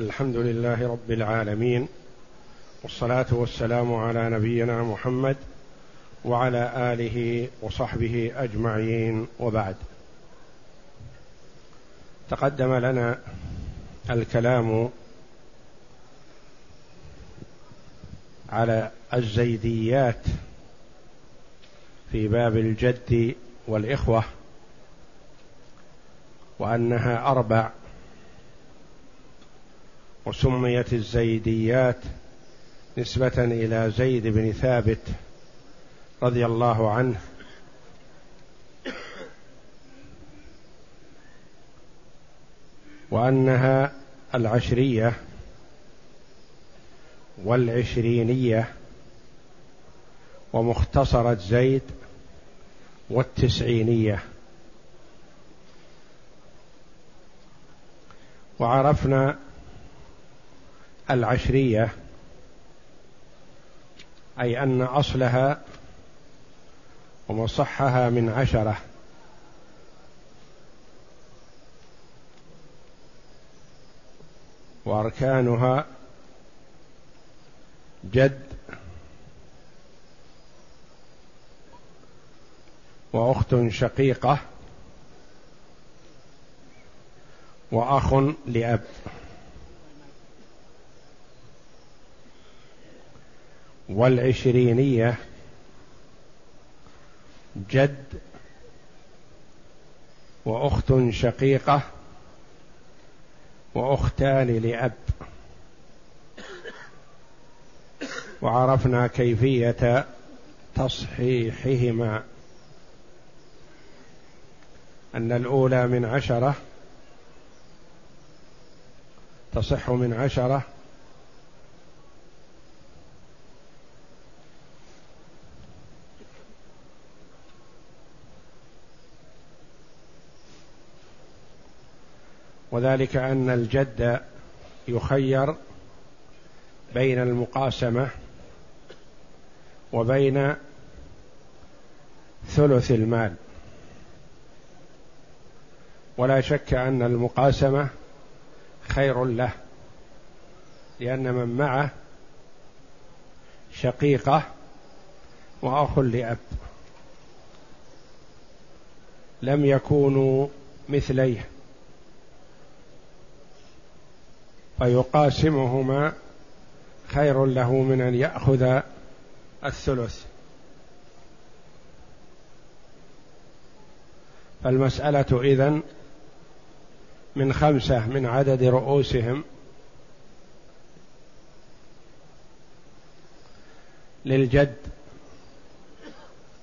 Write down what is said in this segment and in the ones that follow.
الحمد لله رب العالمين والصلاة والسلام على نبينا محمد وعلى آله وصحبه أجمعين وبعد. تقدم لنا الكلام على الزيديات في باب الجد والإخوة وأنها أربع وسميت الزيديات نسبة إلى زيد بن ثابت رضي الله عنه. وأنها العشرية والعشرينية ومختصرة زيد والتسعينية. وعرفنا العشرية أي أن أصلها ومصحها من عشرة. وأركانها جد وأخت شقيقة وأخ لأب. والعشرينية جد وأخت شقيقة وأختان لأب. وعرفنا كيفية تصحيحهما. أن الأولى من عشرة تصح من عشرة وذلك أن الجد يخير بين المقاسمة وبين ثلث المال. ولا شك أن المقاسمة خير له لأن من معه شقيقة وأخ لأب. لم يكونوا مثليه. فيقاسمهما خير له من أن يأخذ الثلث. فالمسألة إذن من خمسة من عدد رؤوسهم للجد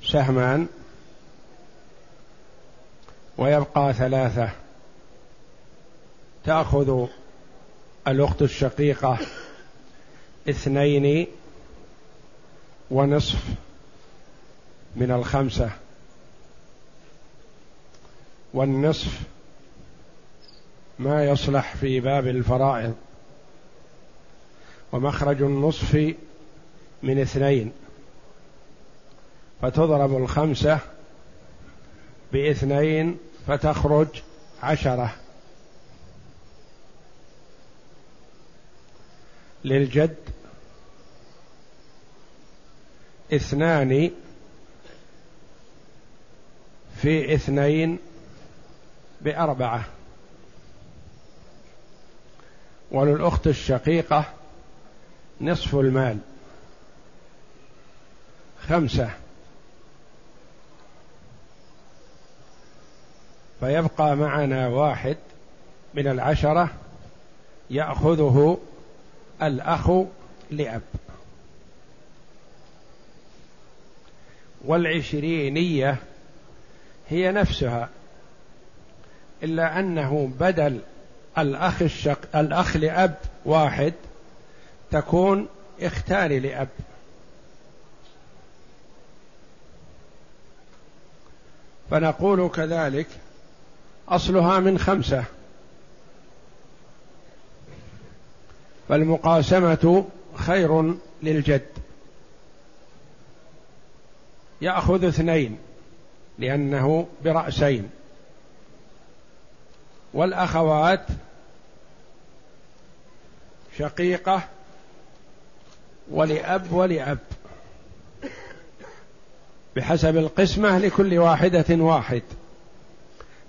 سهمان ويبقى ثلاثة تأخذ الأخت الشقيقة اثنين ونصف من الخمسة. والنصف ما يصلح في باب الفرائض. ومخرج النصف من اثنين. فتضرب الخمسة بإثنين فتخرج عشرة. للجد. اثنان في اثنين بأربعة. وللأخت الشقيقة نصف المال. خمسة. فيبقى معنا واحد من العشرة يأخذه الأخ لأب. والعشرينية هي نفسها إلا أنه بدل الأخ الشق الأخ لأب واحد تكون اختان لأب. فنقول كذلك أصلها من خمسة. فالمقاسمة خير للجد. يأخذ اثنين لأنه برأسين. والأخوات شقيقة ولأب ولأب. بحسب القسمة لكل واحدة واحد.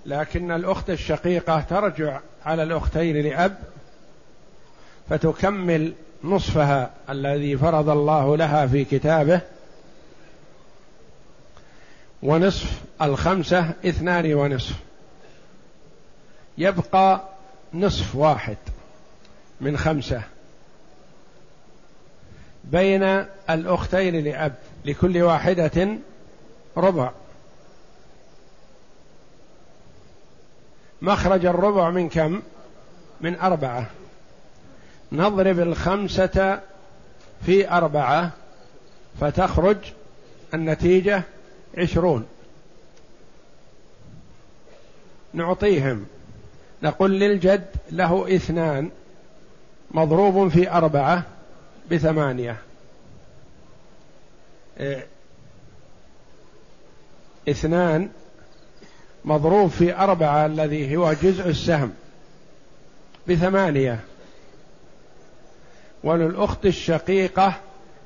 لكن الأخت الشقيقة ترجع على الأختين لأب فتكمل نصفها الذي فرض الله لها في كتابه ونصف الخمسة اثنان ونصف. يبقى نصف واحد من خمسة بين الأختين لأب لكل واحدة ربع. مخرج الربع من كم؟ من أربعة. نضرب الخمسة في أربعة فتخرج النتيجة عشرون. نعطيهم. نقول للجد له اثنان. مضروب في أربعة بثمانية. اثنان. مضروب في أربعة الذي هو جزء السهم بثمانية. وللأخت الشقيقة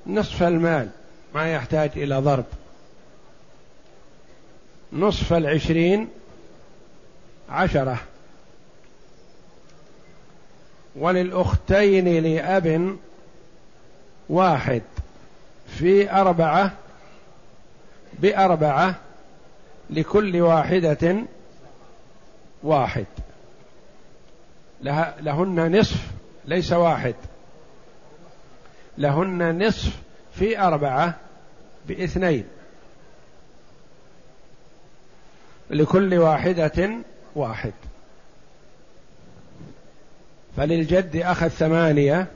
نصف المال ما يحتاج إلى ضرب. نصف العشرين عشرة. وللأختين لأب واحد في أربعة بأربعة لكل واحدة واحد. لها لهن نصف ليس واحد. لهن نصف في أربعة باثنين. لكل واحدة واحد. فللجد أخذ ثمانية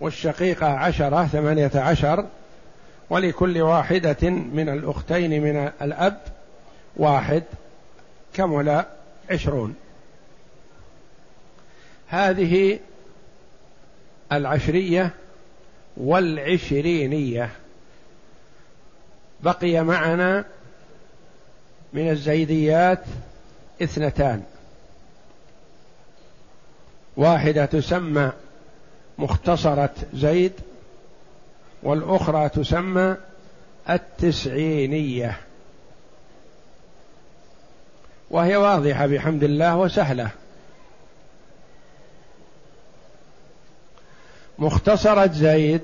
والشقيقة عشرة ثمانية عشر. ولكل واحدة من الأختين من الأب واحد كمل عشرون. هذه العشرية والعشرينية. بقي معنا من الزيديات اثنتان. واحدة تسمى مختصرة زيد والأخرى تسمى التسعينية. وهي واضحة بحمد الله وسهلة. مختصرة زيد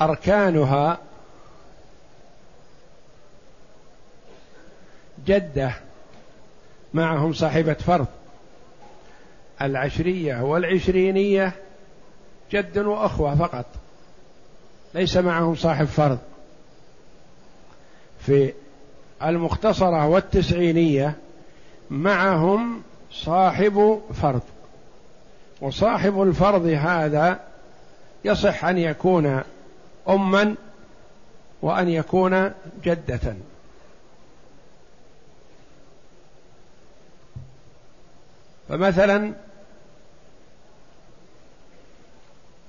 أركانها جدة معهم صاحبة فرض العشرية والعشرينية جد وأخوة فقط ليس معهم صاحب فرض في المختصرة والتسعينية معهم صاحب فرض وصاحب الفرض هذا يصح أن يكون أما وأن يكون جدة. فمثلا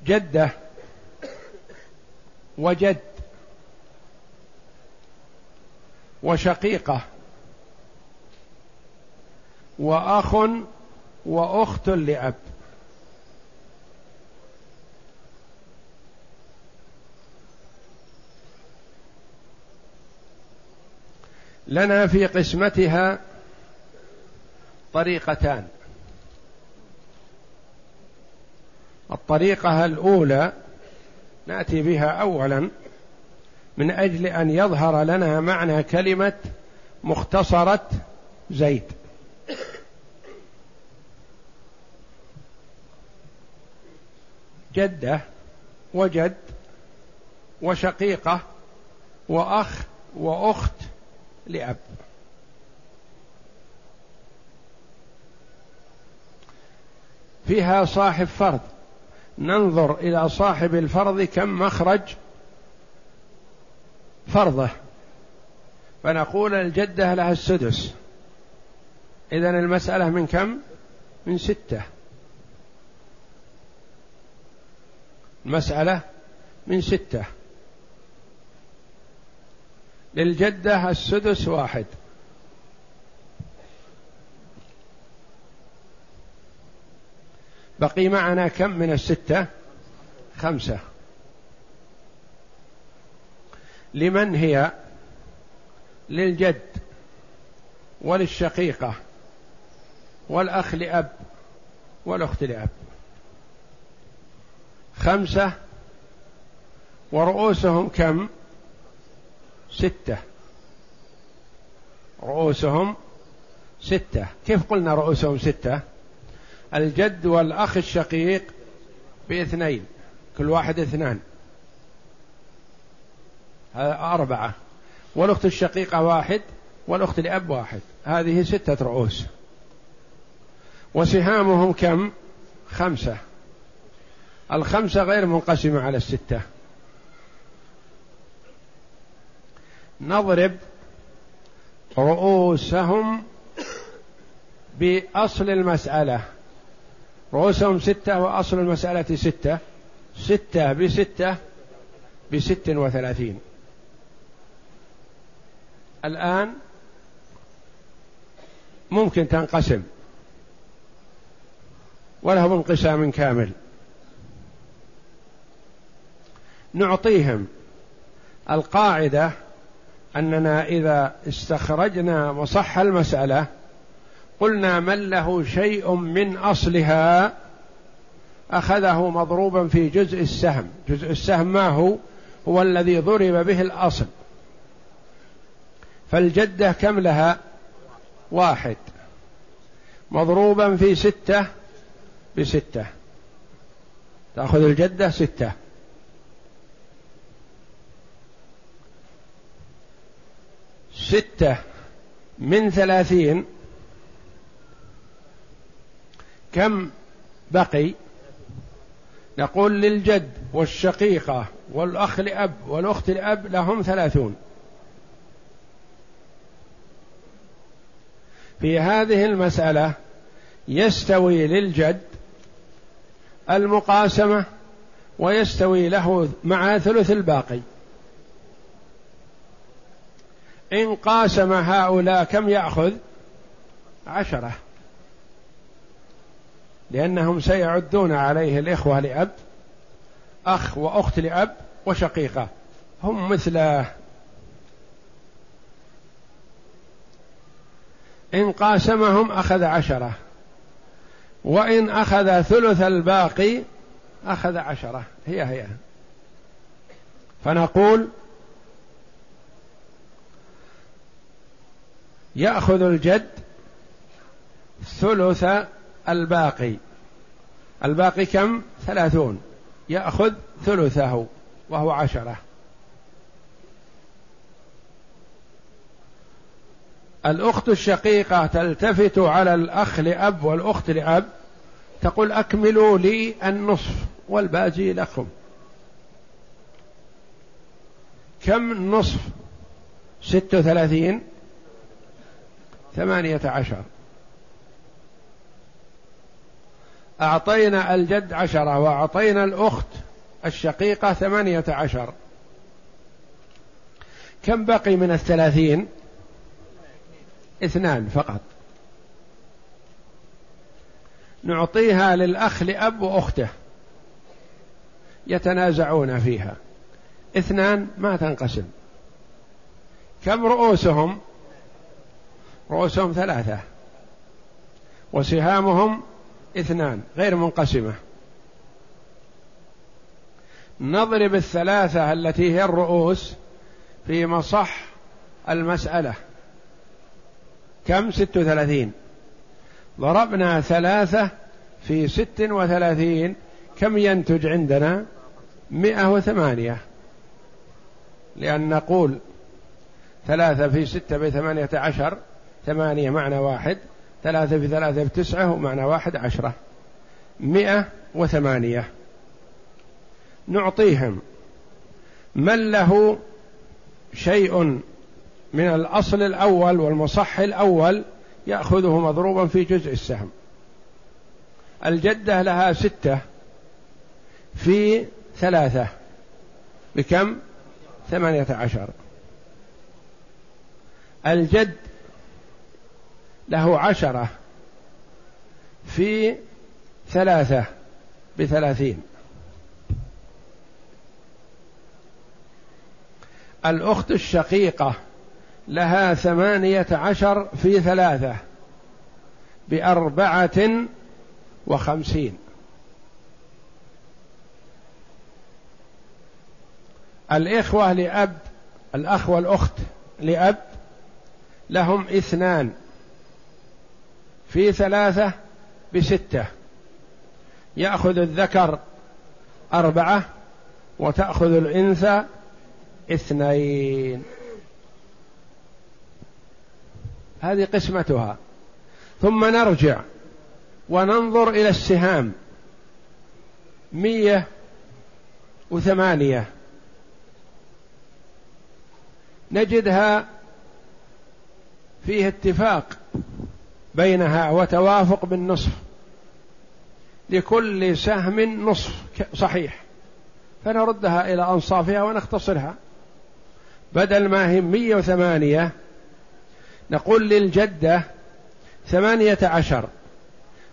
جدة وجد وشقيقة وأخ وأخت لأب. لنا في قسمتها طريقتان. الطريقة الأولى نأتي بها أولا من أجل أن يظهر لنا معنى كلمة مختصرة زيد. جدة وجد وشقيقة وأخ وأخت لأب. فيها صاحب فرض. ننظر إلى صاحب الفرض كم مخرج فرضه. فنقول الجدة لها السدس. اذا المسألة من كم؟ من ستة. المسألة من ستة. للجدة السدس واحد. بقي معنا كم من الستة؟ خمسة. لمن هي؟ للجد وللشقيقة والأخ لأب والأخت لأب. خمسة ورؤوسهم كم؟ ستة. رؤوسهم ستة. كيف قلنا رؤوسهم ستة؟ الجد والأخ الشقيق باثنين. كل واحد اثنان. أربعة. والأخت الشقيقة واحد والأخت لأب واحد. هذه ستة رؤوس. وسهامهم كم؟ خمسة. الخمسة غير منقسمة على الستة. نضرب رؤوسهم بأصل المسألة. رؤوسهم ستة وأصل المسألة ستة. ستة بستة بست وثلاثين. الآن ممكن تنقسم. ولهم انقسام كامل. نعطيهم القاعدة أننا إذا استخرجنا مصح المسألة قلنا من له شيء من أصلها أخذه مضروبا في جزء السهم. جزء السهم ما هو؟ هو الذي ضرب به الأصل. فالجدة كم لها؟ واحد. مضروبا في ستة؟ بستة. تأخذ الجدة ستة. ستة من ثلاثين. كم بقي؟ نقول للجد والشقيقة والأخ لأب والأخت لأب لهم ثلاثون. في هذه المسألة يستوي للجد المقاسمة ويستوي له مع ثلث الباقي. إن قاسم هؤلاء كم يأخذ؟ عشرة. لأنهم سيعدون عليه الإخوة لأب أخ وأخت لأب وشقيقة. هم مثله. إن قاسمهم أخذ عشرة. وإن أخذ ثلث الباقي أخذ عشرة. هي هي. فنقول يأخذ الجد ثلث الباقي. الباقي كم؟ ثلاثون. يأخذ ثلثه وهو عشرة. الأخت الشقيقة تلتفت على الأخ لأب والأخت لأب تقول أكملوا لي النصف والباقي لكم. كم نصف؟ ست وثلاثين. ثمانية عشر. أعطينا الجد عشرة وأعطينا الأخت الشقيقة ثمانية عشر. كم بقي من الثلاثين؟ اثنان فقط. نعطيها للأخ لأب وأخته. يتنازعون فيها. اثنان ما تنقسم. كم رؤوسهم؟ رؤوسهم ثلاثة وسهامهم اثنان غير منقسمة. نضرب الثلاثة التي هي الرؤوس في مصح المسألة. كم؟ ست وثلاثين. ضربنا ثلاثة في ست وثلاثين. كم ينتج عندنا؟ مئة وثمانية. لأن نقول ثلاثة في ستة بثمانية عشر ثمانية معنى واحد ثلاثة في ثلاثة في تسعة ومعنى واحد عشرة. مئة وثمانية. نعطيهم. من له شيء من الأصل الأول والمصح الأول يأخذه مضروبا في جزء السهم. الجدة لها ستة في ثلاثة. بكم؟ ثمانية عشر. الجد له عشرة في ثلاثة بثلاثين. الأخت الشقيقة لها ثمانية عشر في ثلاثة بأربعة وخمسين. الإخوة لأب الأخ والأخت لأب لهم اثنان. في ثلاثة بستة. يأخذ الذكر أربعة وتأخذ الأنثى اثنين. هذه قسمتها. ثم نرجع وننظر إلى السهام. مية وثمانية. نجدها فيه اتفاق. بينها وتوافق بالنصف. لكل سهم نصف صحيح. فنردها إلى أنصافها ونختصرها. بدل ما هي مية وثمانية نقول للجدة ثمانية عشر.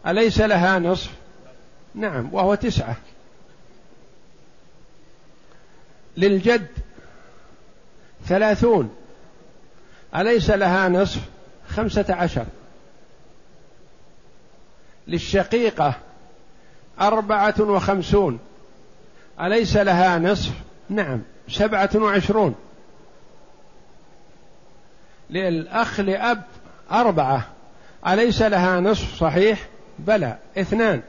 أليس لها نصف؟ نعم وهو تسعة. للجد ثلاثون. أليس لها نصف؟ خمسة عشر. للشقيقة أربعة وخمسون. أليس لها نصف؟ نعم سبعة وعشرون. للأخ لأب أربعة. أليس لها نصف؟ صحيح؟ بلى اثنان.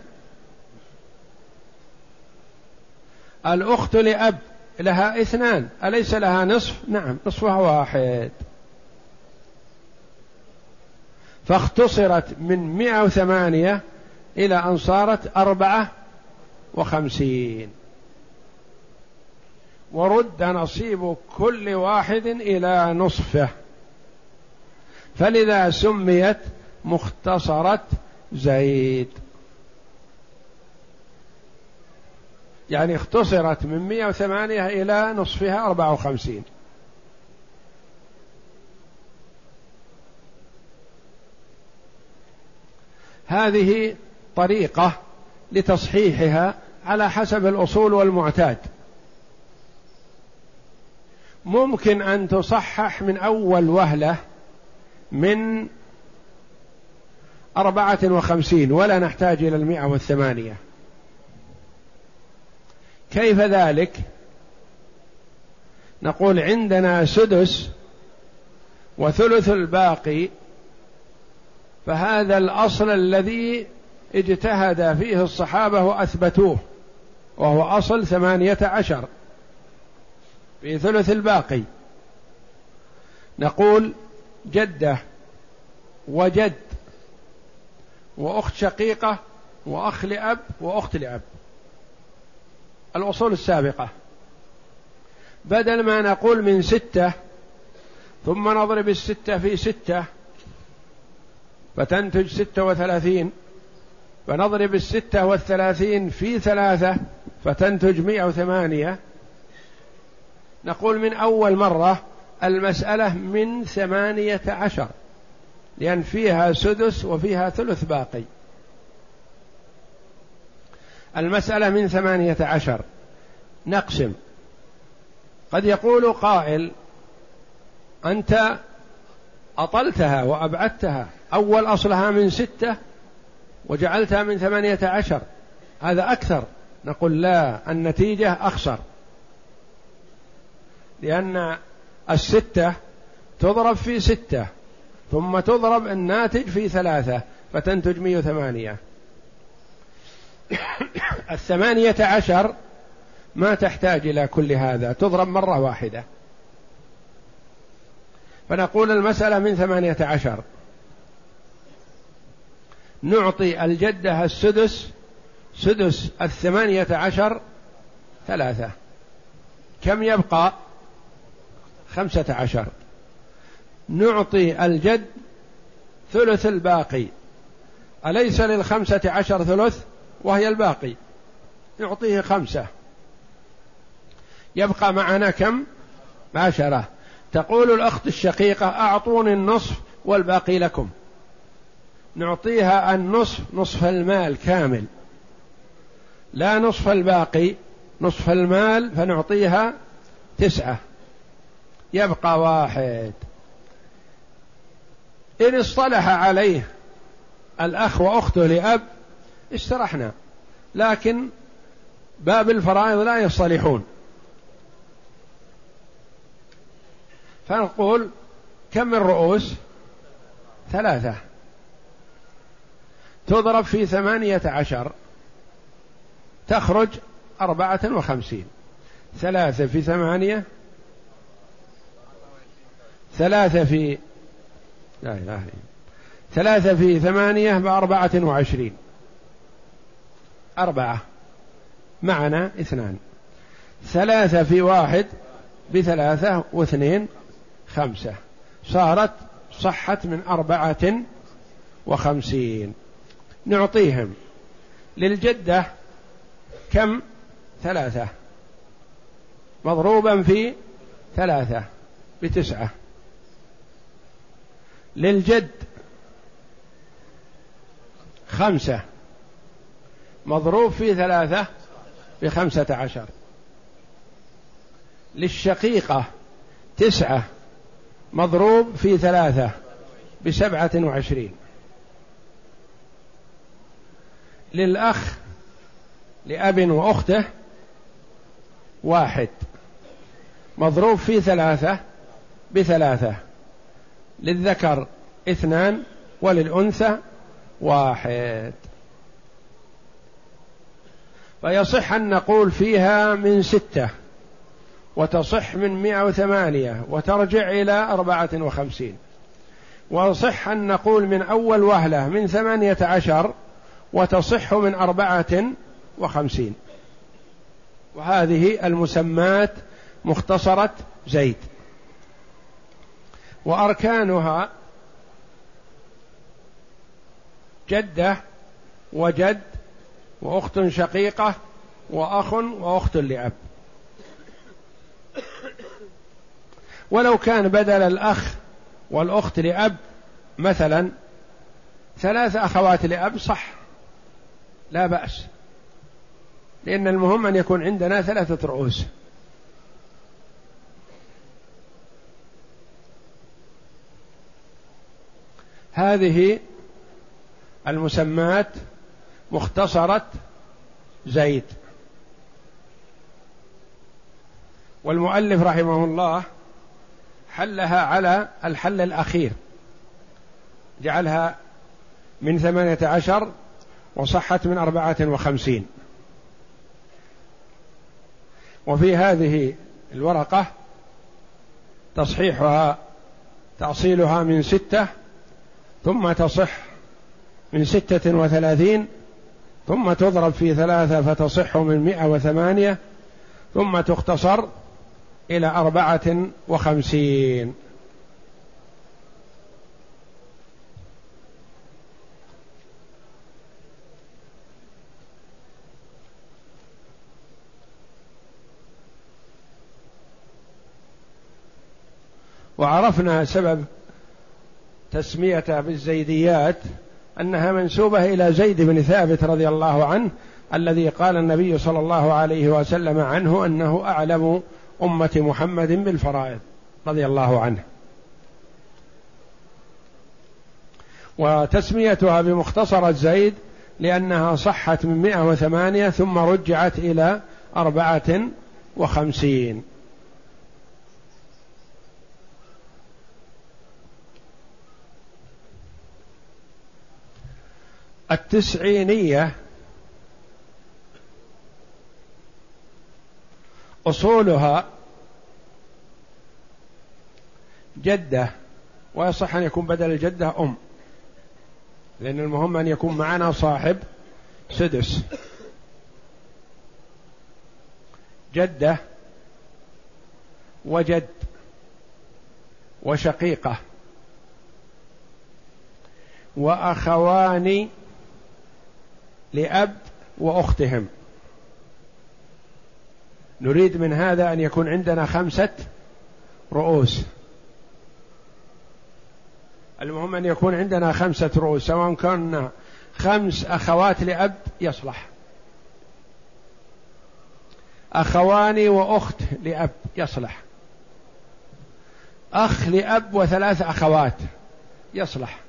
الأخت لأب لها اثنان. أليس لها نصف؟ نعم نصفها واحد. فاختصرت من مئة وثمانية إلى أن صارت أربعة وخمسين. ورد نصيب كل واحد إلى نصفه. فلذا سميت مختصرة زيد. يعني اختصرت من 108 إلى نصفها 54 هذه طريقة لتصحيحها على حسب الأصول والمعتاد. ممكن أن تصحح من أول وهلة من أربعة وخمسين ولا نحتاج إلى المئة والثمانية. كيف ذلك؟ نقول عندنا سدس وثلث الباقي فهذا الأصل الذي اجتهد فيه الصحابة وأثبتوه وهو أصل ثمانية عشر في ثلث الباقي. نقول جدة وجد وأخت شقيقة وأخ لأب وأخت لأب. الأصول السابقة. بدل ما نقول من ستة ثم نضرب الستة في ستة فتنتج ستة وثلاثين. فنضرب الستة والثلاثين في ثلاثة فتنتج مئة وثمانية. نقول من أول مرة المسألة من ثمانية عشر لأن فيها سدس وفيها ثلث باقي. المسألة من ثمانية عشر. نقسم. قد يقول قائل أنت أطلتها وأبعدتها. أول أصلها من ستة وجعلتها من ثمانية عشر. هذا أكثر. نقول لا النتيجة أخسر. لأن الستة تضرب في ستة ثم تضرب الناتج في ثلاثة فتنتج مئة وثمانية الثمانية عشر ما تحتاج إلى كل هذا تضرب مرة واحدة. فنقول المسألة من ثمانية عشر. نعطي الجدة السدس سدس الثمانية عشر ثلاثة. كم يبقى؟ خمسة عشر. نعطي الجد ثلث الباقي. أليس للخمسة عشر ثلث؟ وهي الباقي. نعطيه خمسة. يبقى معنا كم؟ عشرة. تقول الأخت الشقيقة أعطوني النصف والباقي لكم. نعطيها النصف نصف المال كامل. لا نصف الباقي نصف المال فنعطيها تسعة. يبقى واحد. إن اصطلح عليه الأخ وأخته لأب استرحنا. لكن باب الفرائض لا يصطلحون. فنقول كم من رؤوس ثلاثة. تضرب في ثمانية عشر تخرج أربعة وخمسين. ثلاثة في ثمانية ثلاثة في لا إله إلا ثلاثة في ثمانية بأربعة وعشرين. أربعة. معنا اثنان. ثلاثة في واحد بثلاثة واثنين خمسة. صارت صحت من أربعة وخمسين. نعطيهم. للجدة كم؟ ثلاثة. مضروبا في ثلاثة بتسعة. للجد خمسة. مضروب في ثلاثة بخمسة عشر. للشقيقة تسعة مضروب في ثلاثة بسبعة وعشرين. للأخ لأب وأخته واحد. مضروب في ثلاثة بثلاثة. للذكر اثنان وللأنثى واحد. فيصح أن نقول فيها من ستة وتصح من مئة وثمانية وترجع إلى أربعة وخمسين. ويصح أن نقول من أول وهلة من ثمانية عشر وتصح من أربعة وخمسين. وهذه المسمات مختصرة زيد. وأركانها جدة وجد وأخت شقيقة وأخ وأخت لأب. ولو كان بدل الأخ والأخت لأب مثلا ثلاث أخوات لأب صح. لا بأس. لأن المهم أن يكون عندنا ثلاثة رؤوس. هذه المسمات مختصرة زيد. والمؤلف رحمه الله حلها على الحل الأخير. جعلها من ثمانية عشر وصحت من أربعة وخمسين. وفي هذه الورقة تصحيحها تأصيلها من ستة ثم تصح من ستة وثلاثين ثم تضرب في ثلاثة فتصح من مئة وثمانية ثم تختصر إلى أربعة وخمسين. وعرفنا سبب تسميته بالزيديات أنها منسوبة إلى زيد بن ثابت رضي الله عنه الذي قال النبي صلى الله عليه وسلم عنه أنه أعلم أمة محمد بالفرائض رضي الله عنه. وتسميتها بمختصرة زيد لأنها صحت من مئة وثمانية ثم رجعت إلى أربعة وخمسين. التسعينية أصولها جدة ويصح أن يكون بدل الجدة أم لأن المهم أن يكون معنا صاحب سدس. جدة وجد وشقيقة وأخوان لأب وأختهم. نريد من هذا أن يكون عندنا خمسة رؤوس. المهم أن يكون عندنا خمسة رؤوس سواء كنا خمس أخوات لأب يصلح. أخوان وأخت لأب يصلح. أخ لأب وثلاث أخوات يصلح.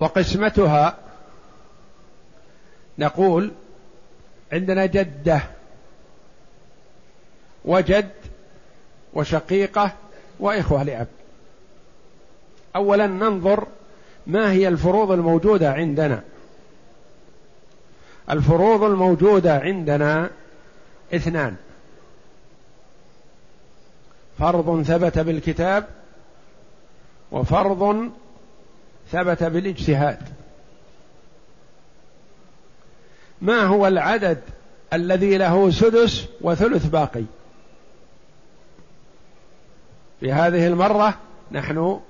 وقسمتها نقول عندنا جدة وجد وشقيقة وإخوة لأب. اولا ننظر ما هي الفروض الموجودة عندنا. الفروض الموجودة عندنا اثنان. فرض ثبت بالكتاب وفرض ثبت بالاجتهاد. ما هو العدد الذي له سدس وثلث باقي؟ في هذه المرة نحن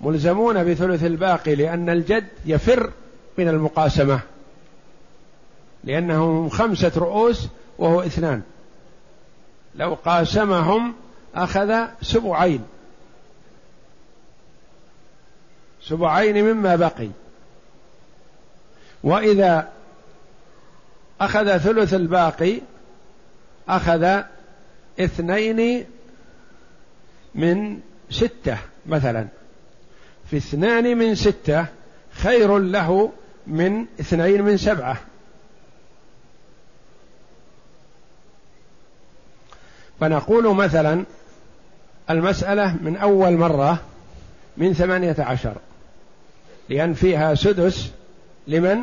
ملزمون بثلث الباقي لأن الجد يفر من المقاسمة لأنهم خمسة رؤوس وهو اثنان. لو قاسمهم أخذ سبعين. سبعين مما بقي. وإذا أخذ ثلث الباقي أخذ اثنين من ستة مثلا. في اثنان من ستة خير له من اثنين من سبعة. فنقول مثلا المسألة من أول مرة من ثمانية عشر. لأن فيها سدس لمن؟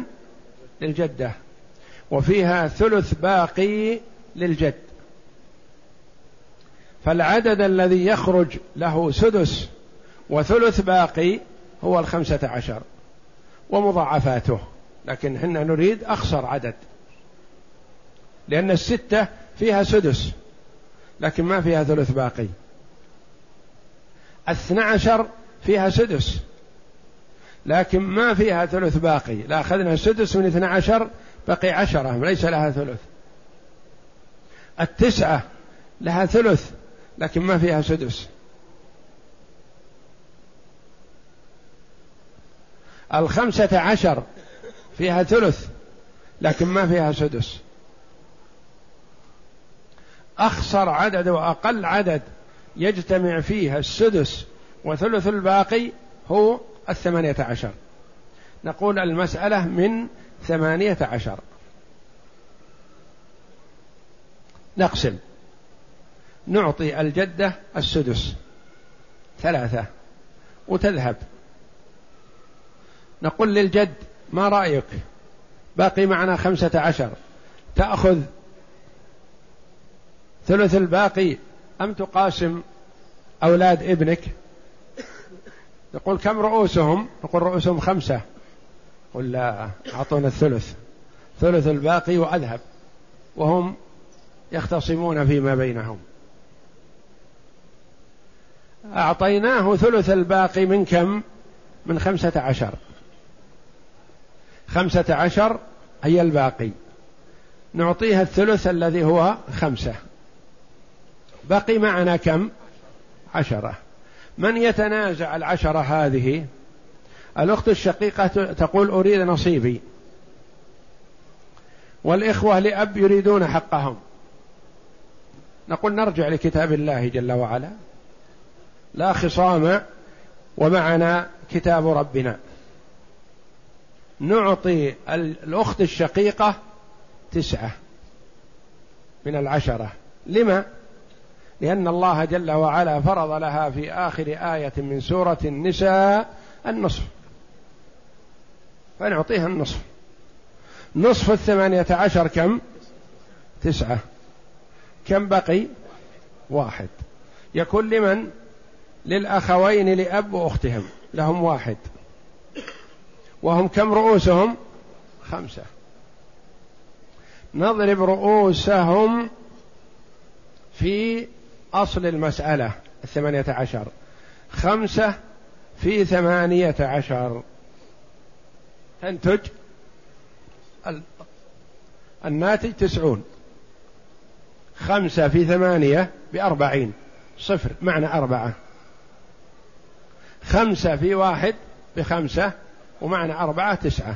للجدة. وفيها ثلث باقي للجد. فالعدد الذي يخرج له سدس وثلث باقي هو الخمسة عشر ومضاعفاته. لكن حنا نريد أخسر عدد. لأن الستة فيها سدس لكن ما فيها ثلث باقي. اثنى عشر فيها سدس. لكن ما فيها ثلث باقي. لا أخذنا سدس من اثنى عشر بقي عشرة ليس لها ثلث. التسعة لها ثلث لكن ما فيها سدس. الخمسة عشر فيها ثلث لكن ما فيها سدس. أخسر عدد وأقل عدد يجتمع فيها السدس وثلث الباقي هو الثمانية عشر. نقول المسألة من ثمانية عشر. نقسم. نعطي الجدة السدس. ثلاثة. وتذهب. نقول للجد ما رأيك؟ باقي معنا خمسة عشر. تأخذ ثلث الباقي. أم تقاسم أولاد ابنك؟ يقول كم رؤوسهم؟ نقول رؤوسهم خمسة. قل لا أعطونا الثلث. ثلث الباقي وأذهب. وهم يختصمون فيما بينهم. أعطيناه ثلث الباقي من كم؟ من خمسة عشر. خمسة عشر هي الباقي. نعطيها الثلث الذي هو خمسة. بقي معنا كم؟ عشرة. من يتنازع العشرة هذه؟ الأخت الشقيقة تقول أريد نصيبي. والإخوة لأب يريدون حقهم. نقول نرجع لكتاب الله جل وعلا. لا خصام ومعنا كتاب ربنا. نعطي الأخت الشقيقة تسعة من العشرة. لما؟ لأن الله جل وعلا فرض لها في آخر آية من سورة النساء النصف. فنعطيها النصف. نصف الثمانية عشر كم؟ تسعة. كم بقي؟ واحد. يكون لمن؟ للأخوين لأب وأختهم. لهم واحد. وهم كم رؤوسهم؟ خمسة. نضرب رؤوسهم في أصل المسألة الثمانية عشر. خمسة في ثمانية عشر. تنتج الناتج تسعون. خمسة في ثمانية بأربعين. صفر معنى أربعة. خمسة في واحد بخمسة ومعنى أربعة تسعة.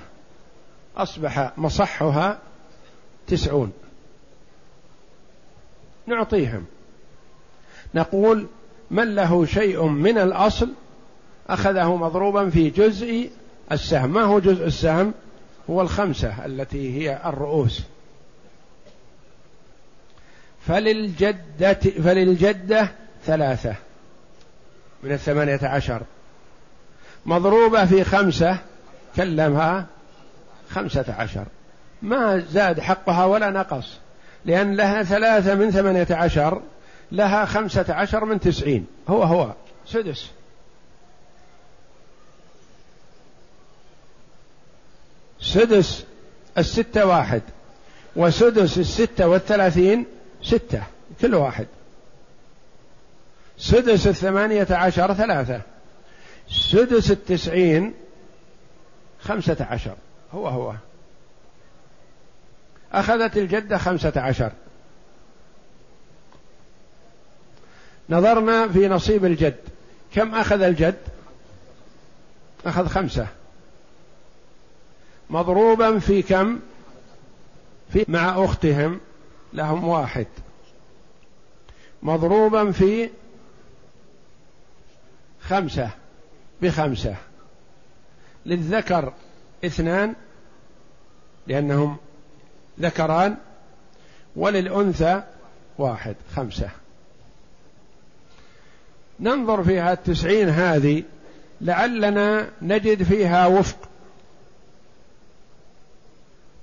أصبح مصحها تسعون. نعطيهم. نقول من له شيء من الأصل أخذه مضروبا في جزء السهم. ما هو جزء السهم؟ هو الخمسة التي هي الرؤوس. فللجدة فللجدة ثلاثة من الثمانية عشر. مضروبة في خمسة كلمها خمسة عشر. ما زاد حقها ولا نقص لأن لها ثلاثة من ثمانية عشر لها خمسة عشر من تسعين. هو هو. سدس. سدس الستة واحد. وسدس الستة والثلاثين ستة. كل واحد. سدس الثمانية عشر ثلاثة. سدس التسعين خمسة عشر. هو هو. أخذت الجدة خمسة عشر. نظرنا في نصيب الجد. كم أخذ الجد؟ أخذ خمسة. مضروبا في كم؟ في مع أختهم لهم واحد. مضروبا في خمسة بخمسة. للذكر اثنان لأنهم ذكران وللأنثى واحد خمسة. ننظر فيها التسعين هذه لعلنا نجد فيها وفق.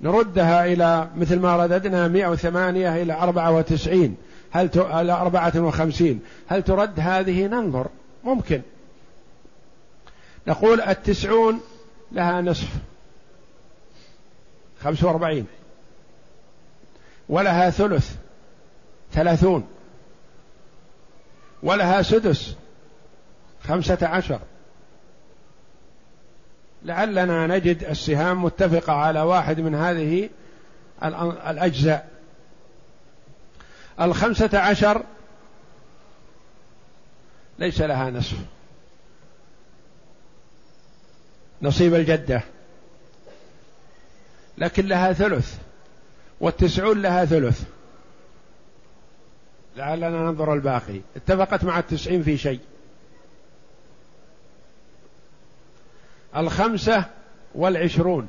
نردها إلى مثل ما رددنا مئة وثمانية إلى أربعة وتسعين. هل ت... إلى أربعة وخمسين؟ هل ترد هذه؟ ننظر. ممكن. نقول التسعون لها نصف. خمس وأربعين. ولها ثلث. ثلاثون. ولها سدس خمسة عشر. لعلنا نجد السهام متفقة على واحد من هذه الأجزاء. الخمسة عشر ليس لها نصف. نصيب الجدة. لكن لها ثلث والتسعون لها ثلث. لعلنا ننظر الباقي. اتفقت مع التسعين في شيء. الخمسة والعشرون.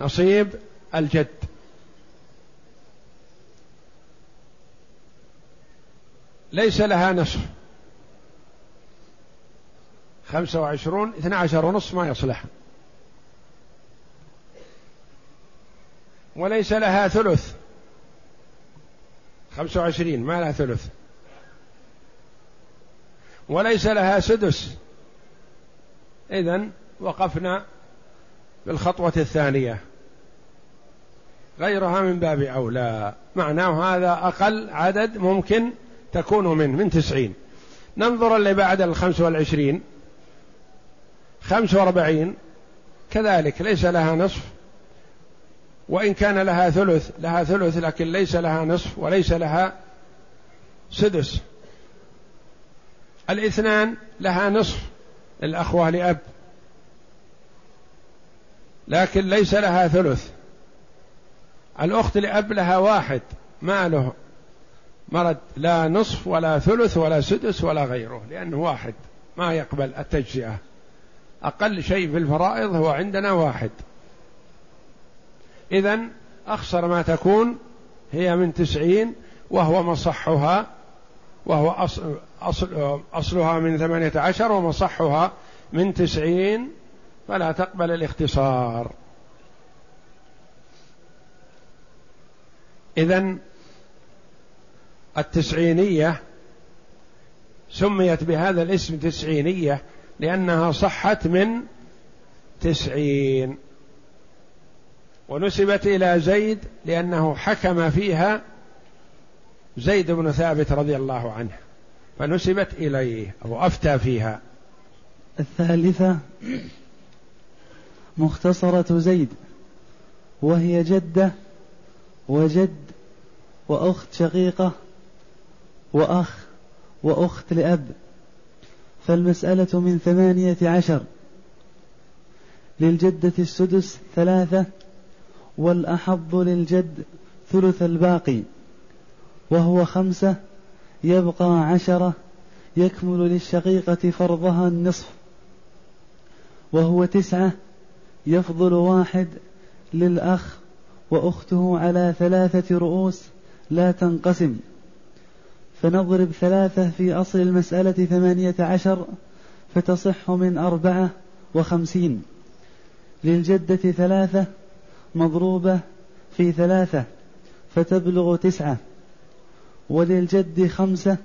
نصيب الجد. ليس لها نصف. خمسة وعشرون اثنى عشر ونصف ما يصلح. وليس لها ثلث. خمسة وعشرين ما لها ثلث. وليس لها سدس. إذن وقفنا بالخطوة الثانية. غيرها من باب أولى. معناه هذا أقل عدد ممكن تكون منه من تسعين. ننظر اللي بعد الخمس والعشرين. خمس وأربعين. كذلك ليس لها نصف. وإن كان لها ثلث لها ثلث لكن ليس لها نصف وليس لها سدس. الاثنان لها نصف الأخوة لأب. لكن ليس لها ثلث. الأخت لأب لها واحد ما له مرد لا نصف ولا ثلث ولا سدس ولا غيره لأنه واحد ما يقبل التجزئة. أقل شيء في الفرائض هو عندنا واحد. إذا أخسر ما تكون هي من تسعين وهو مصحها وهو أصل أصل أصلها من ثمانية عشر ومصحها من تسعين فلا تقبل الاختصار. إذا التسعينية سميت بهذا الاسم تسعينية لأنها صحت من تسعين. ونسبت إلى زيد لأنه حكم فيها زيد بن ثابت رضي الله عنه فنسبت إليه أو أفتى فيها. الثالثة مختصرة زيد وهي جدة وجد وأخت شقيقة وأخ وأخت لأب. فالمسألة من ثمانية عشر. للجدة السدس ثلاثة والأحظ للجد ثلث الباقي وهو خمسة يبقى عشرة يكمل للشقيقة فرضها النصف وهو تسعة يفضل واحد للأخ وأخته على ثلاثة رؤوس لا تنقسم. فنضرب ثلاثة في أصل المسألة ثمانية عشر فتصح من أربعة وخمسين. للجدة ثلاثة مضروبة في ثلاثة فتبلغ تسعة. وللجد خمسة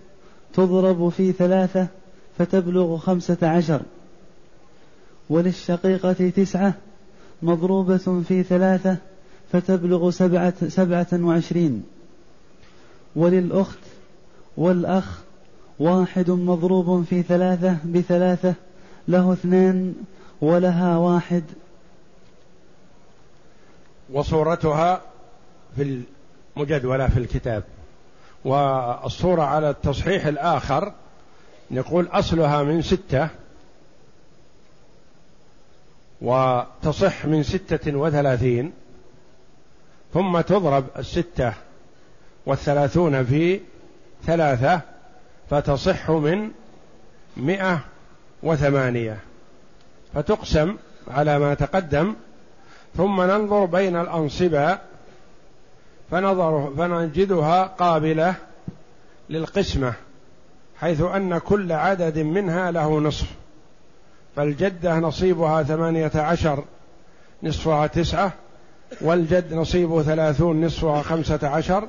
تضرب في ثلاثة فتبلغ خمسة عشر. وللشقيقة تسعة مضروبة في ثلاثة فتبلغ سبعة, سبعة وعشرين. وللأخت والأخ واحد مضروب في ثلاثة بثلاثة له اثنان ولها واحد وصورتها في المجدولة في الكتاب. والصورة على التصحيح الآخر نقول أصلها من ستة وتصح من ستة وثلاثين ثم تضرب الستة والثلاثون في ثلاثة فتصح من مئة وثمانية. فتقسم على ما تقدم ثم ننظر بين الأنصبة فنظر فنجدها قابلة للقسمة حيث أن كل عدد منها له نصف فالجدة نصيبها ثمانية عشر نصفها تسعة والجد نصيبه ثلاثون نصفها خمسة عشر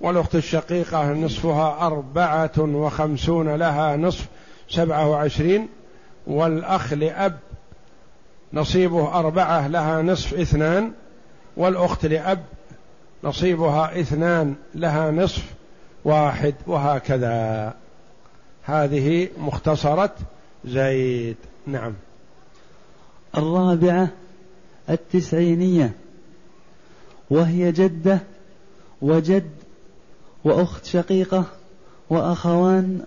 والأخت الشقيقة نصفها أربعة وخمسون لها نصف سبعة وعشرين والأخ لأب نصيبه أربعة لها نصف اثنان. والأخت لأب نصيبها اثنان لها نصف واحد وهكذا. هذه مختصرة زيد. نعم. الرابعة التسعينية. وهي جدة وجد وأخت شقيقة وأخوان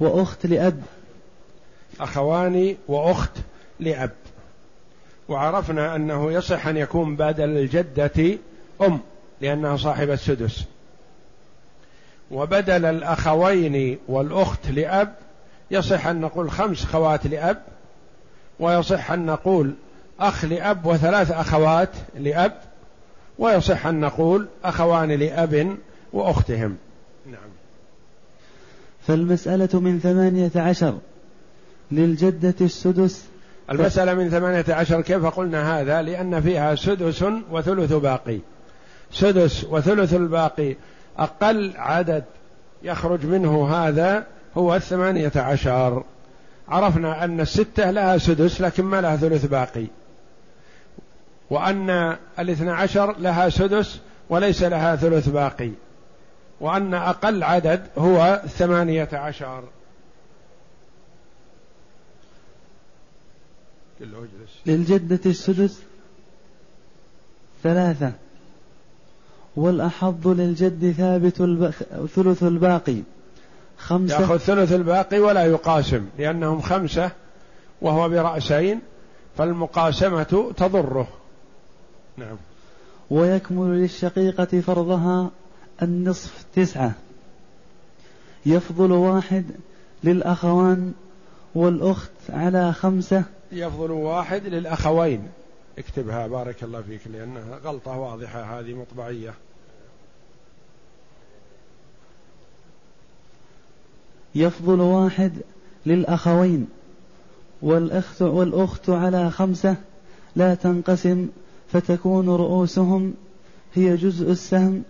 وأخت لأب. أخوان وأخت لأب. وعرفنا أنه يصح أن يكون بدل الجدة أم لأنها صاحبة السدس. وبدل الأخوين والأخت لأب يصح أن نقول خمس خوات لأب ويصح أن نقول أخ لأب وثلاث أخوات لأب ويصح أن نقول أخوان لأب وأختهم. نعم. فالمسألة من ثمانية عشر للجدة السدس المسألة من ثمانية عشر كيف قلنا هذا؟ لأن فيها سدس وثلث باقي. سدس وثلث الباقي أقل عدد يخرج منه هذا هو الثمانية عشر. عرفنا أن الستة لها سدس لكن ما لها ثلث باقي. وأن الاثنى عشر لها سدس وليس لها ثلث باقي. وأن أقل عدد هو ثمانية عشر. للجدة السدس ثلاثة. والأحظ للجد ثابت الب... ثلث الباقي خمسة. يأخذ ثلث الباقي ولا يقاسم لأنهم خمسة وهو برأسين فالمقاسمة تضره. نعم. ويكمل للشقيقة فرضها النصف تسعة. يفضل واحد للأخوان والأخت على خمسة. يفضل واحد للأخوين. اكتبها بارك الله فيك لأنها غلطة واضحة هذه مطبعية. يفضل واحد للأخوين. والأخت والأخت على خمسة لا تنقسم فتكون رؤوسهم هي جزء السهم.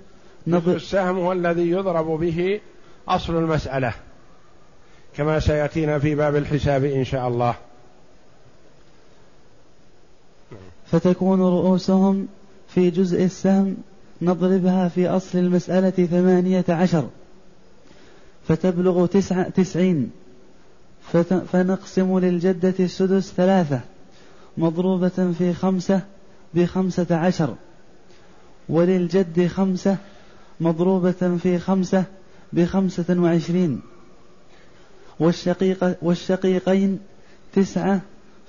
جزء السهم هو الذي يضرب به أصل المسألة كما سيأتينا في باب الحساب إن شاء الله. فتكون رؤوسهم في جزء السهم نضربها في أصل المسألة ثمانية عشر. فتبلغ تسعة تسعين. فنقسم للجدة السدس ثلاثة مضروبة في خمسة بخمسة عشر. وللجد خمسة مضروبة في خمسة بخمسة وعشرين. والشقيق والشقيقين تسعة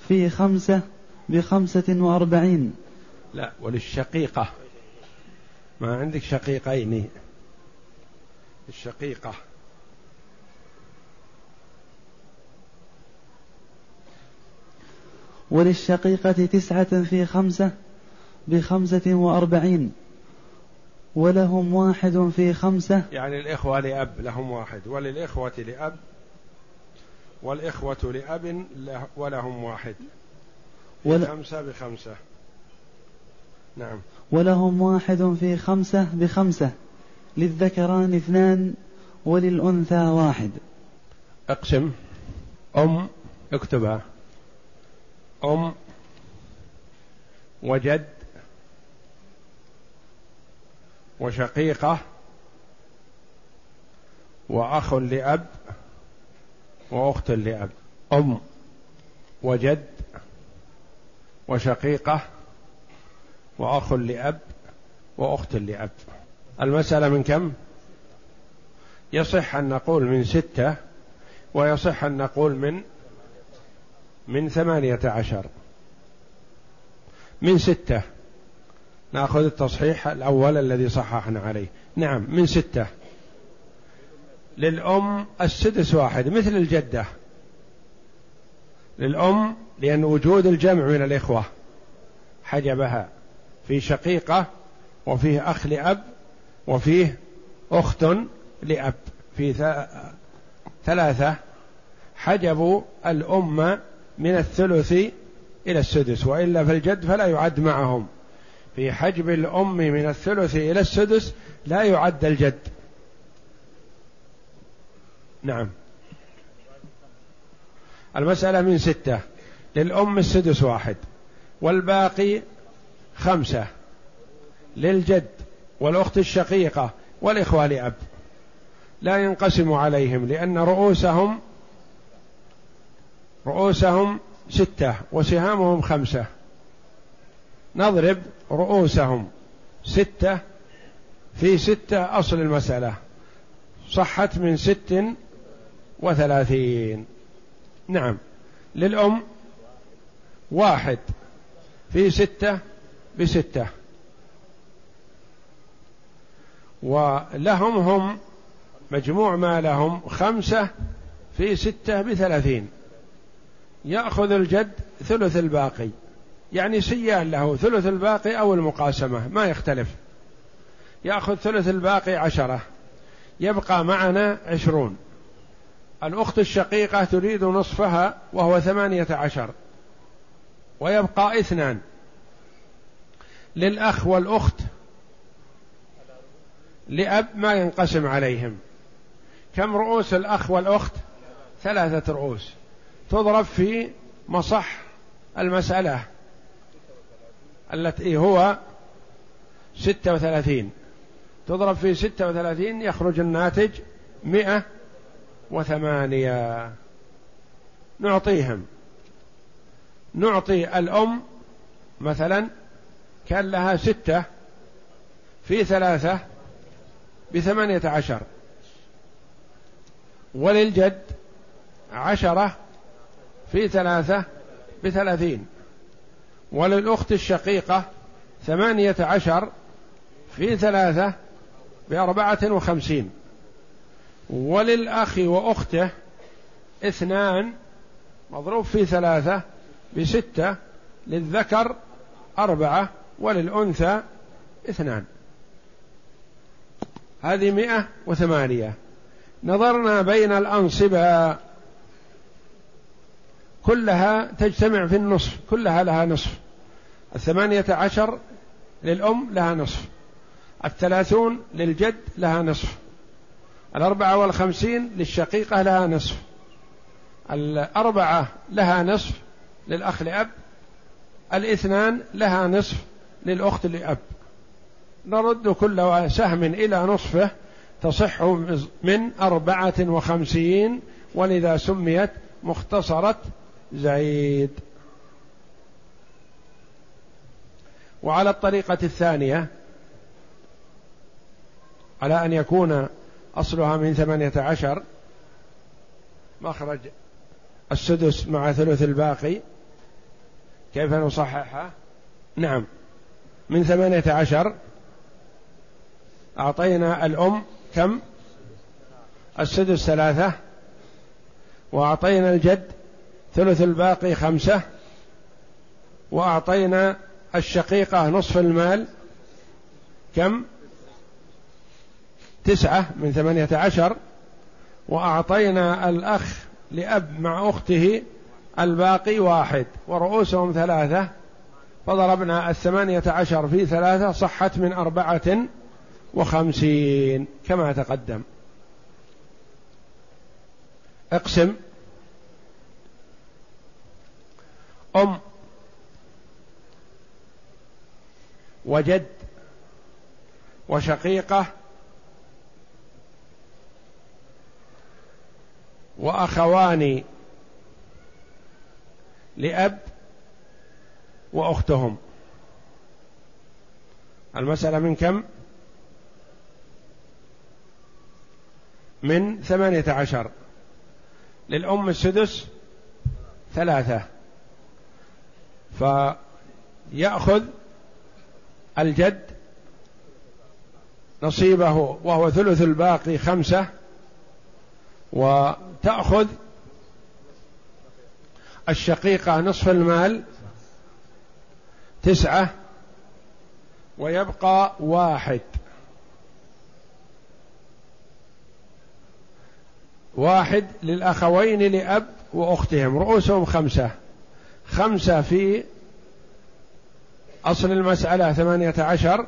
في خمسة بخمسة وأربعين. لا وللشقيقة. ما عندك شقيقين. الشقيقة. وللشقيقة تسعة في خمسة بخمسة وأربعين. ولهم واحد في خمسة يعني الإخوة لأب لهم واحد. وللإخوة لأب والإخوة لأب ولهم واحد. ول... خمسة بخمسة. نعم. ولهم واحد في خمسة بخمسة. للذكران اثنان وللأنثى واحد. أقسم. أم اكتبها. أم وجد وشقيقة وأخ لأب وأخت لأب. أم وجد وشقيقة وأخ لأب وأخت لأب. المسألة من كم؟ يصح أن نقول من ستة ويصح أن نقول من من ثمانية عشر. من ستة. نأخذ التصحيح الأول الذي صححنا عليه. نعم من ستة. للأم السدس واحد مثل الجدة. للأم لأن وجود الجمع من الإخوة حجبها في شقيقة وفيه أخ لأب وفيه أخت لأب. في ثلاثة حجبوا الأم من الثلث إلى السدس وإلا في الجد فلا يعد معهم. في حجب الأم من الثلث إلى السدس لا يعد الجد. نعم. المسألة من ستة. للأم السدس واحد. والباقي خمسة. للجد والأخت الشقيقة والإخوة لأب لا ينقسم عليهم لأن رؤوسهم رؤوسهم ستة وسهامهم خمسة. نضرب رؤوسهم ستة في ستة أصل المسألة. صحت من ست وثلاثين. نعم. للأم واحد. في ستة بستة. ولهم هم مجموع ما لهم خمسة في ستة بثلاثين. يأخذ الجد ثلث الباقي. يعني سيان له ثلث الباقي أو المقاسمة ما يختلف. يأخذ ثلث الباقي عشرة. يبقى معنا عشرون. الأخت الشقيقة تريد نصفها وهو ثمانية عشر. ويبقى اثنان. للأخ والأخت لأب ما ينقسم عليهم. كم رؤوس الأخ والأخت؟ ثلاثة رؤوس. تضرب في مصح المسألة التي هو ستة وثلاثين. تضرب في ستة وثلاثين يخرج الناتج مئة وثمانية. نعطيهم. نعطي الأم مثلا كأن لها ستة في ثلاثة بثمانية عشر. وللجد عشرة في ثلاثة بثلاثين. وللأخت الشقيقة ثمانية عشر في ثلاثة بأربعة وخمسين. وللأخ وأخته اثنان مضروب في ثلاثة بستة للذكر أربعة وللأنثى اثنان. هذه مئة وثمانية. نظرنا بين الأنصبة. كلها تجتمع في النصف كلها لها نصف. الثمانية عشر للأم لها نصف. الثلاثون للجد لها نصف. الأربعة والخمسين للشقيقة لها نصف. الأربعة لها نصف للأخ لأب. الاثنان لها نصف للأخت لأب. نرد كل سهم إلى نصفه تصح من أربعة وخمسين ولذا سميت مختصرة زيد. وعلى الطريقة الثانية على أن يكون أصلها من ثمانية عشر. مخرج السدس مع ثلث الباقي. كيف نصححها؟ نعم. من ثمانية عشر. أعطينا الأم كم؟ السدس ثلاثة. وأعطينا الجد ثلث الباقي خمسة. وأعطينا الشقيقة نصف المال. كم؟ تسعة من ثمانية عشر وأعطينا الأخ لأب مع أخته الباقي واحد ورؤوسهم ثلاثة فضربنا الثمانية عشر في ثلاثة صحت من أربعة وخمسين كما تقدم. اقسم. أم. وجد. وشقيقة. وأخوان لأب وأختهم. المسألة من كم؟ من ثمانية عشر. للأم السدس ثلاثة. فيأخذ الجد نصيبه وهو ثلث الباقي خمسة. وتأخذ الشقيقة نصف المال تسعة ويبقى واحد. واحد للأخوين لأب وأختهم رؤوسهم خمسة. خمسة في أصل المسألة ثمانية عشر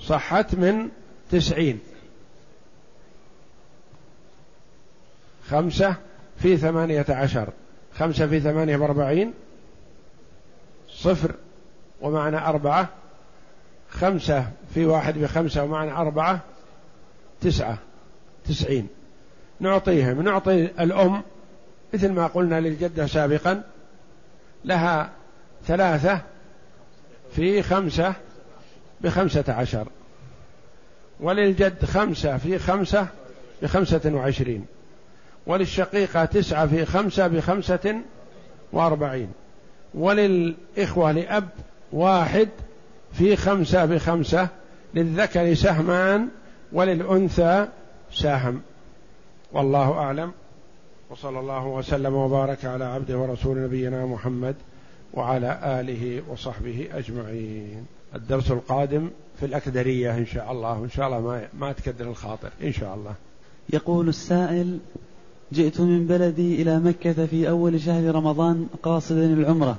صحت من تسعين. خمسة في ثمانية عشر. خمسة في ثمانية وأربعين صفر ومعنى أربعة. خمسة في واحد بخمسة ومعنى أربعة. تسعة تسعين. نعطيهم. نعطي الأم مثل ما قلنا للجدة سابقا. لها ثلاثة في خمسة بخمسة عشر. وللجد خمسة في خمسة بخمسة وعشرين. وللشقيقة تسعة في خمسة بخمسة وأربعين. وللإخوة لأب واحد في خمسة بخمسة. للذكر سهمان وللأنثى سهم والله أعلم. وصلى الله وسلم وبارك على عبده ورسول نبينا محمد وعلى آله وصحبه أجمعين. الدرس القادم في الأكدرية إن شاء الله. إن شاء الله ما, ما تكدر الخاطر. إن شاء الله. يقول السائل جئت من بلدي إلى مكة في أول شهر رمضان قاصدا العمرة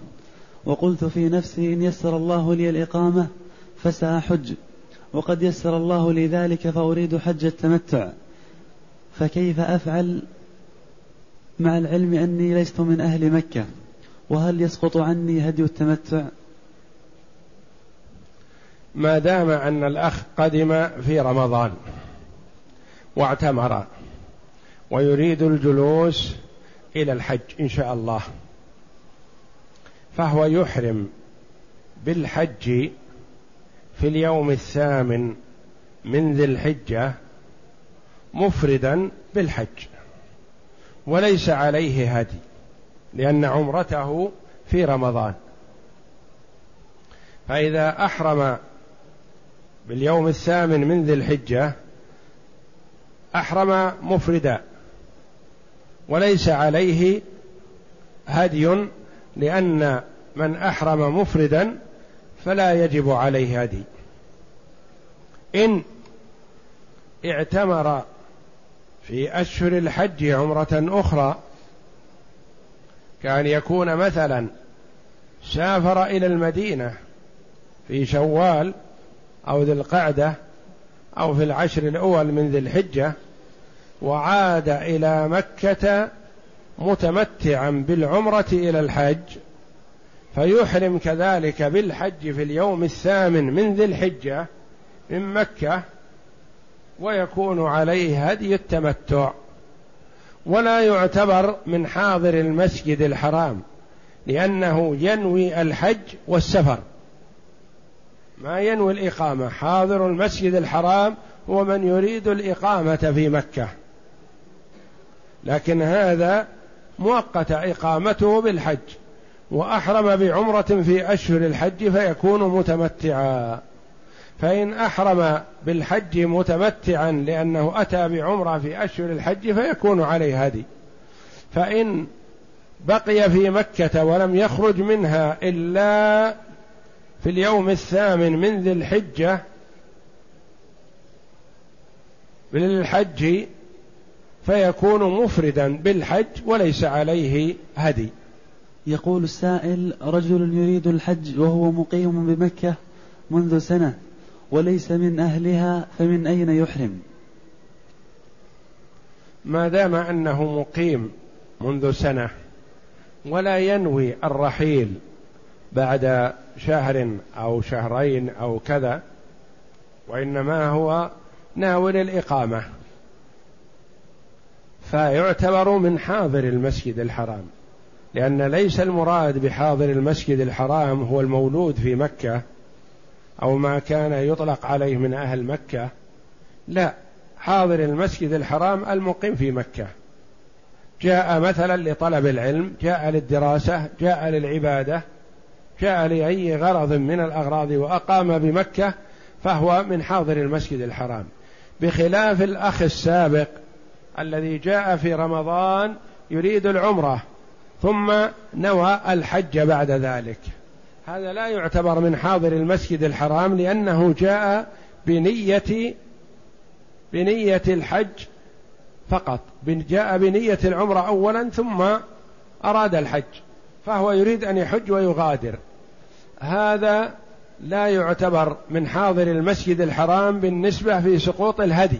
وقلت في نفسي إن يسر الله لي الإقامة فسأحج وقد يسر الله لي ذلك فأريد حج التمتع. فكيف أفعل مع العلم أني لست من أهل مكة؟ وهل يسقط عني هدي التمتع؟ ما دام أن الأخ قدم في رمضان واعتمر ويريد الجلوس إلى الحج إن شاء الله. فهو يحرم بالحج في اليوم الثامن من ذي الحجة مفردا بالحج وليس عليه هدي لأن عمرته في رمضان. فإذا أحرم باليوم الثامن من ذي الحجة أحرم مفردا وليس عليه هدي لأن من أحرم مفردا فلا يجب عليه هدي. إن اعتمر في أشهر الحج عمرة أخرى كان يكون مثلا سافر إلى المدينة في شوال أو ذي القعدة أو في العشر الأول من ذي الحجة وعاد إلى مكة متمتعا بالعمرة إلى الحج فيحرم كذلك بالحج في اليوم الثامن من ذي الحجة من مكة ويكون عليه هدي التمتع. ولا يعتبر من حاضر المسجد الحرام لأنه ينوي الحج والسفر. ما ينوي الإقامة حاضر المسجد الحرام هو من يريد الإقامة في مكة. لكن هذا مؤقت إقامته بالحج وأحرم بعمرة في أشهر الحج فيكون متمتعا. فإن أحرم بالحج متمتعا لأنه أتى بعمرة في أشهر الحج فيكون عليه هدي. فإن بقي في مكة ولم يخرج منها إلا في اليوم الثامن من ذي الحجة للحج فيكون مفردا بالحج وليس عليه هدي. يقول السائل رجل يريد الحج وهو مقيم بمكة منذ سنة وليس من أهلها فمن أين يحرم؟ ما دام أنه مقيم منذ سنة ولا ينوي الرحيل بعد شهر أو شهرين أو كذا وإنما هو ناول الإقامة. فيعتبر من حاضر المسجد الحرام لأن ليس المراد بحاضر المسجد الحرام هو المولود في مكة أو ما كان يطلق عليه من أهل مكة لا حاضر المسجد الحرام المقيم في مكة. جاء مثلا لطلب العلم جاء للدراسة جاء للعبادة جاء لأي غرض من الأغراض وأقام بمكة فهو من حاضر المسجد الحرام. بخلاف الأخ السابق الذي جاء في رمضان يريد العمرة ثم نوى الحج بعد ذلك. هذا لا يعتبر من حاضر المسجد الحرام لأنه جاء بنية بنية الحج فقط. جاء بنية العمرة أولا ثم أراد الحج فهو يريد أن يحج ويغادر. هذا لا يعتبر من حاضر المسجد الحرام بالنسبة في سقوط الهدي.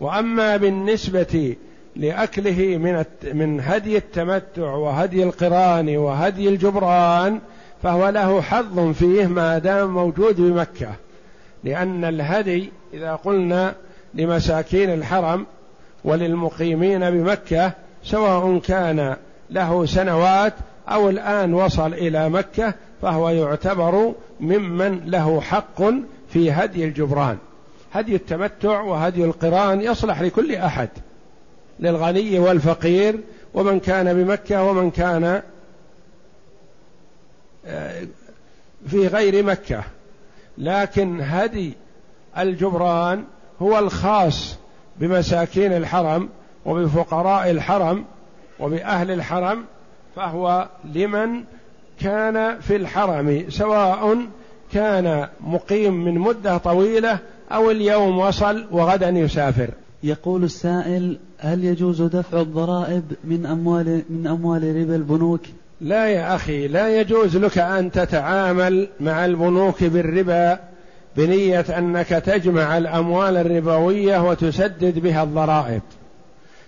وأما بالنسبة لأكله من من هدي التمتع وهدي القران وهدي الجبران فهو له حظ فيه ما دام موجود بمكة. لأن الهدي إذا قلنا لمساكين الحرم وللمقيمين بمكة سواء كان له سنوات أو الآن وصل إلى مكة فهو يعتبر ممن له حق في هدي الجبران. هدي التمتع وهدي القران يصلح لكل أحد للغني والفقير ومن كان بمكة ومن كان آه، في غير مكة. لكن هدي الجبران هو الخاص بمساكين الحرم وبفقراء الحرم وبأهل الحرم فهو لمن كان في الحرم سواء كان مقيم من مدة طويلة أو اليوم وصل وغدا يسافر. يقول السائل هل يجوز دفع الضرائب من أموال من أموال ربا البنوك؟ لا يا أخي لا يجوز لك أن تتعامل مع البنوك بالربا بنية أنك تجمع الأموال الربوية وتسدد بها الضرائب.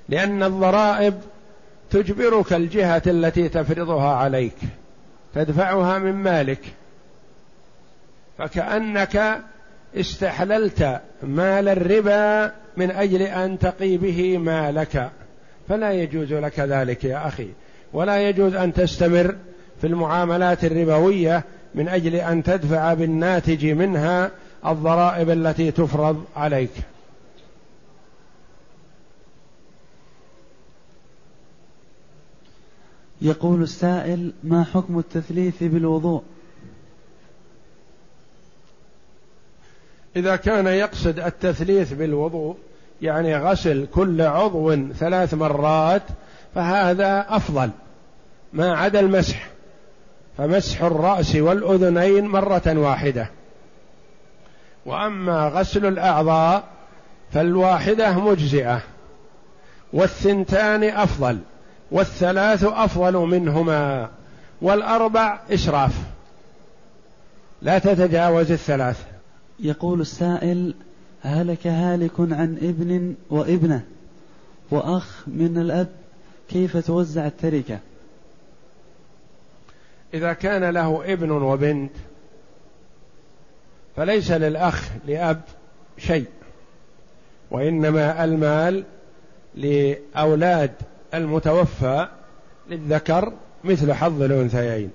لأن الضرائب تجبرك الجهة التي تفرضها عليك تدفعها من مالك. فكأنك استحللت مال الربا من أجل أن تقي به مالك. فلا يجوز لك ذلك يا أخي. ولا يجوز أن تستمر في المعاملات الربوية من أجل أن تدفع بالناتج منها الضرائب التي تفرض عليك. يقول السائل ما حكم التثليث بالوضوء؟ إذا كان يقصد التثليث بالوضوء يعني غسل كل عضو ثلاث مرات فهذا أفضل. ما عدا المسح. فمسح الرأس والأذنين مرة واحدة. وأما غسل الأعضاء فالواحدة مجزئة. والثنتان أفضل. والثلاث أفضل منهما. والأربع إسراف لا تتجاوز الثلاث. يقول السائل هلك هالك عن ابن وابنة وأخ من الأب كيف توزع التركة؟ إذا كان له ابن وبنت فليس للأخ لأب شيء وإنما المال لأولاد المتوفى للذكر مثل حظ الأنثيين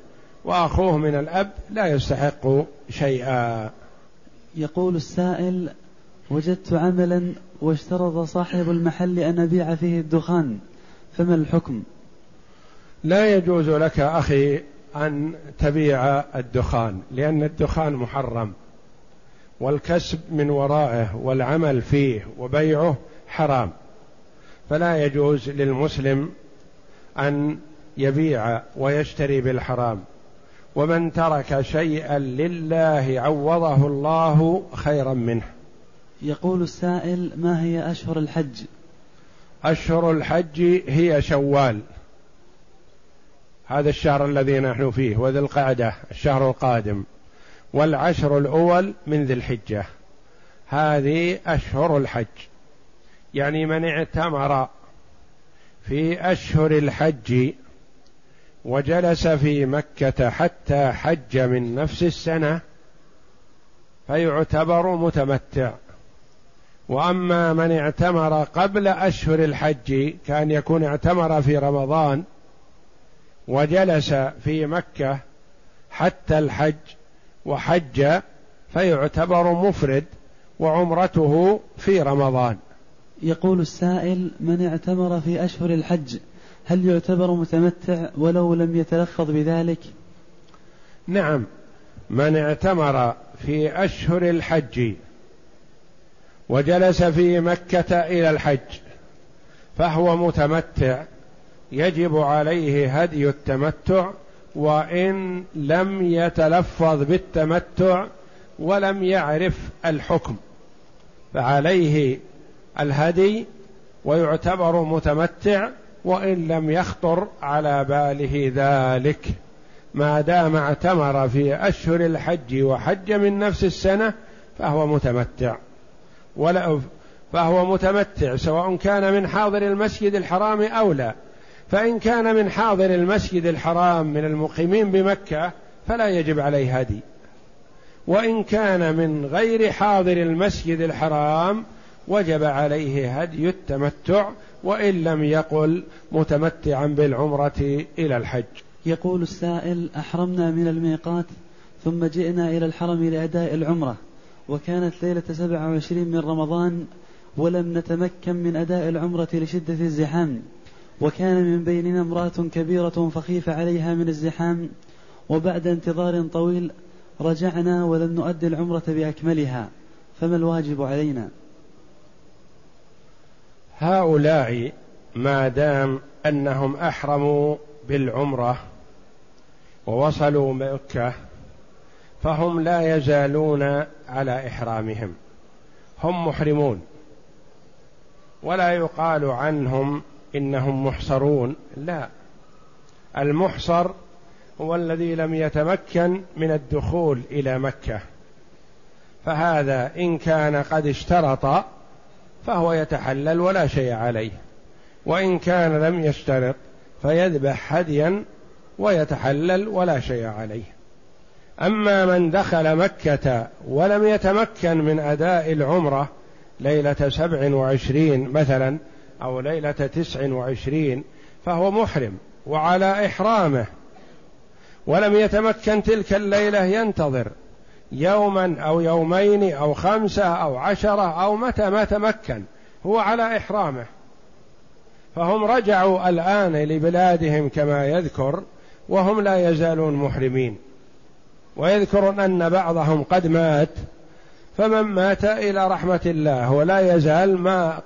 وأخوه من الأب لا يستحق شيئا. يقول السائل وجدت عملا واشترط صاحب المحل أن أبيع فيه الدخان فما الحكم؟ لا يجوز لك أخي أن تبيع الدخان لأن الدخان محرم والكسب من ورائه والعمل فيه وبيعه حرام. فلا يجوز للمسلم أن يبيع ويشتري بالحرام. ومن ترك شيئا لله عوضه الله خيرا منه. يقول السائل ما هي أشهر الحج؟ أشهر الحج هي شوال. هذا الشهر الذي نحن فيه وذي القعدة الشهر القادم. والعشر الأول من ذي الحجة. هذه أشهر الحج. يعني من اعتمر في أشهر الحج وجلس في مكة حتى حج من نفس السنة فيعتبر متمتع. وأما من اعتمر قبل أشهر الحج كان يكون اعتمر في رمضان وجلس في مكة حتى الحج وحج فيعتبر مفرد وعمرته في رمضان. يقول السائل من اعتمر في أشهر الحج؟ هل يعتبر متمتع ولو لم يتلفظ بذلك؟ نعم. من اعتمر في أشهر الحج وجلس في مكة إلى الحج فهو متمتع يجب عليه هدي التمتع وإن لم يتلفظ بالتمتع ولم يعرف الحكم فعليه الهدي ويعتبر متمتع وإن لم يخطر على باله ذلك. ما دام اعتمر في أشهر الحج وحج من نفس السنة فهو متمتع. ولا فهو متمتع سواء كان من حاضر المسجد الحرام أو لا. فإن كان من حاضر المسجد الحرام من المقيمين بمكة فلا يجب عليه هدي. وإن كان من غير حاضر المسجد الحرام وجب عليه هدي التمتع وإن لم يقل متمتعا بالعمرة إلى الحج. يقول السائل أحرمنا من الميقات ثم جئنا إلى الحرم لأداء العمرة وكانت ليلة سبع وعشرين من رمضان ولم نتمكن من أداء العمرة لشدة الزحام وكان من بيننا امرأة كبيرة فخيف عليها من الزحام وبعد انتظار طويل رجعنا ولم نؤدي العمرة بأكملها فما الواجب علينا؟ هؤلاء ما دام أنهم أحرموا بالعمرة ووصلوا مكة فهم لا يزالون على إحرامهم. هم محرمون. ولا يقال عنهم إنهم محصرون لا. المحصر هو الذي لم يتمكن من الدخول إلى مكة. فهذا إن كان قد اشترط فهو يتحلل ولا شيء عليه. وإن كان لم يشترط فيذبح هديا ويتحلل ولا شيء عليه. أما من دخل مكة ولم يتمكن من أداء العمرة ليلة سبع وعشرين مثلا أو ليلة تسع وعشرين فهو محرم وعلى إحرامه. ولم يتمكن تلك الليلة ينتظر. يوما أو يومين أو خمسة أو عشرة أو متى ما تمكن. هو على إحرامه. فهم رجعوا الآن لبلادهم كما يذكر وهم لا يزالون محرمين. ويذكر أن بعضهم قد مات فمن مات إلى رحمة الله ولا يزال ما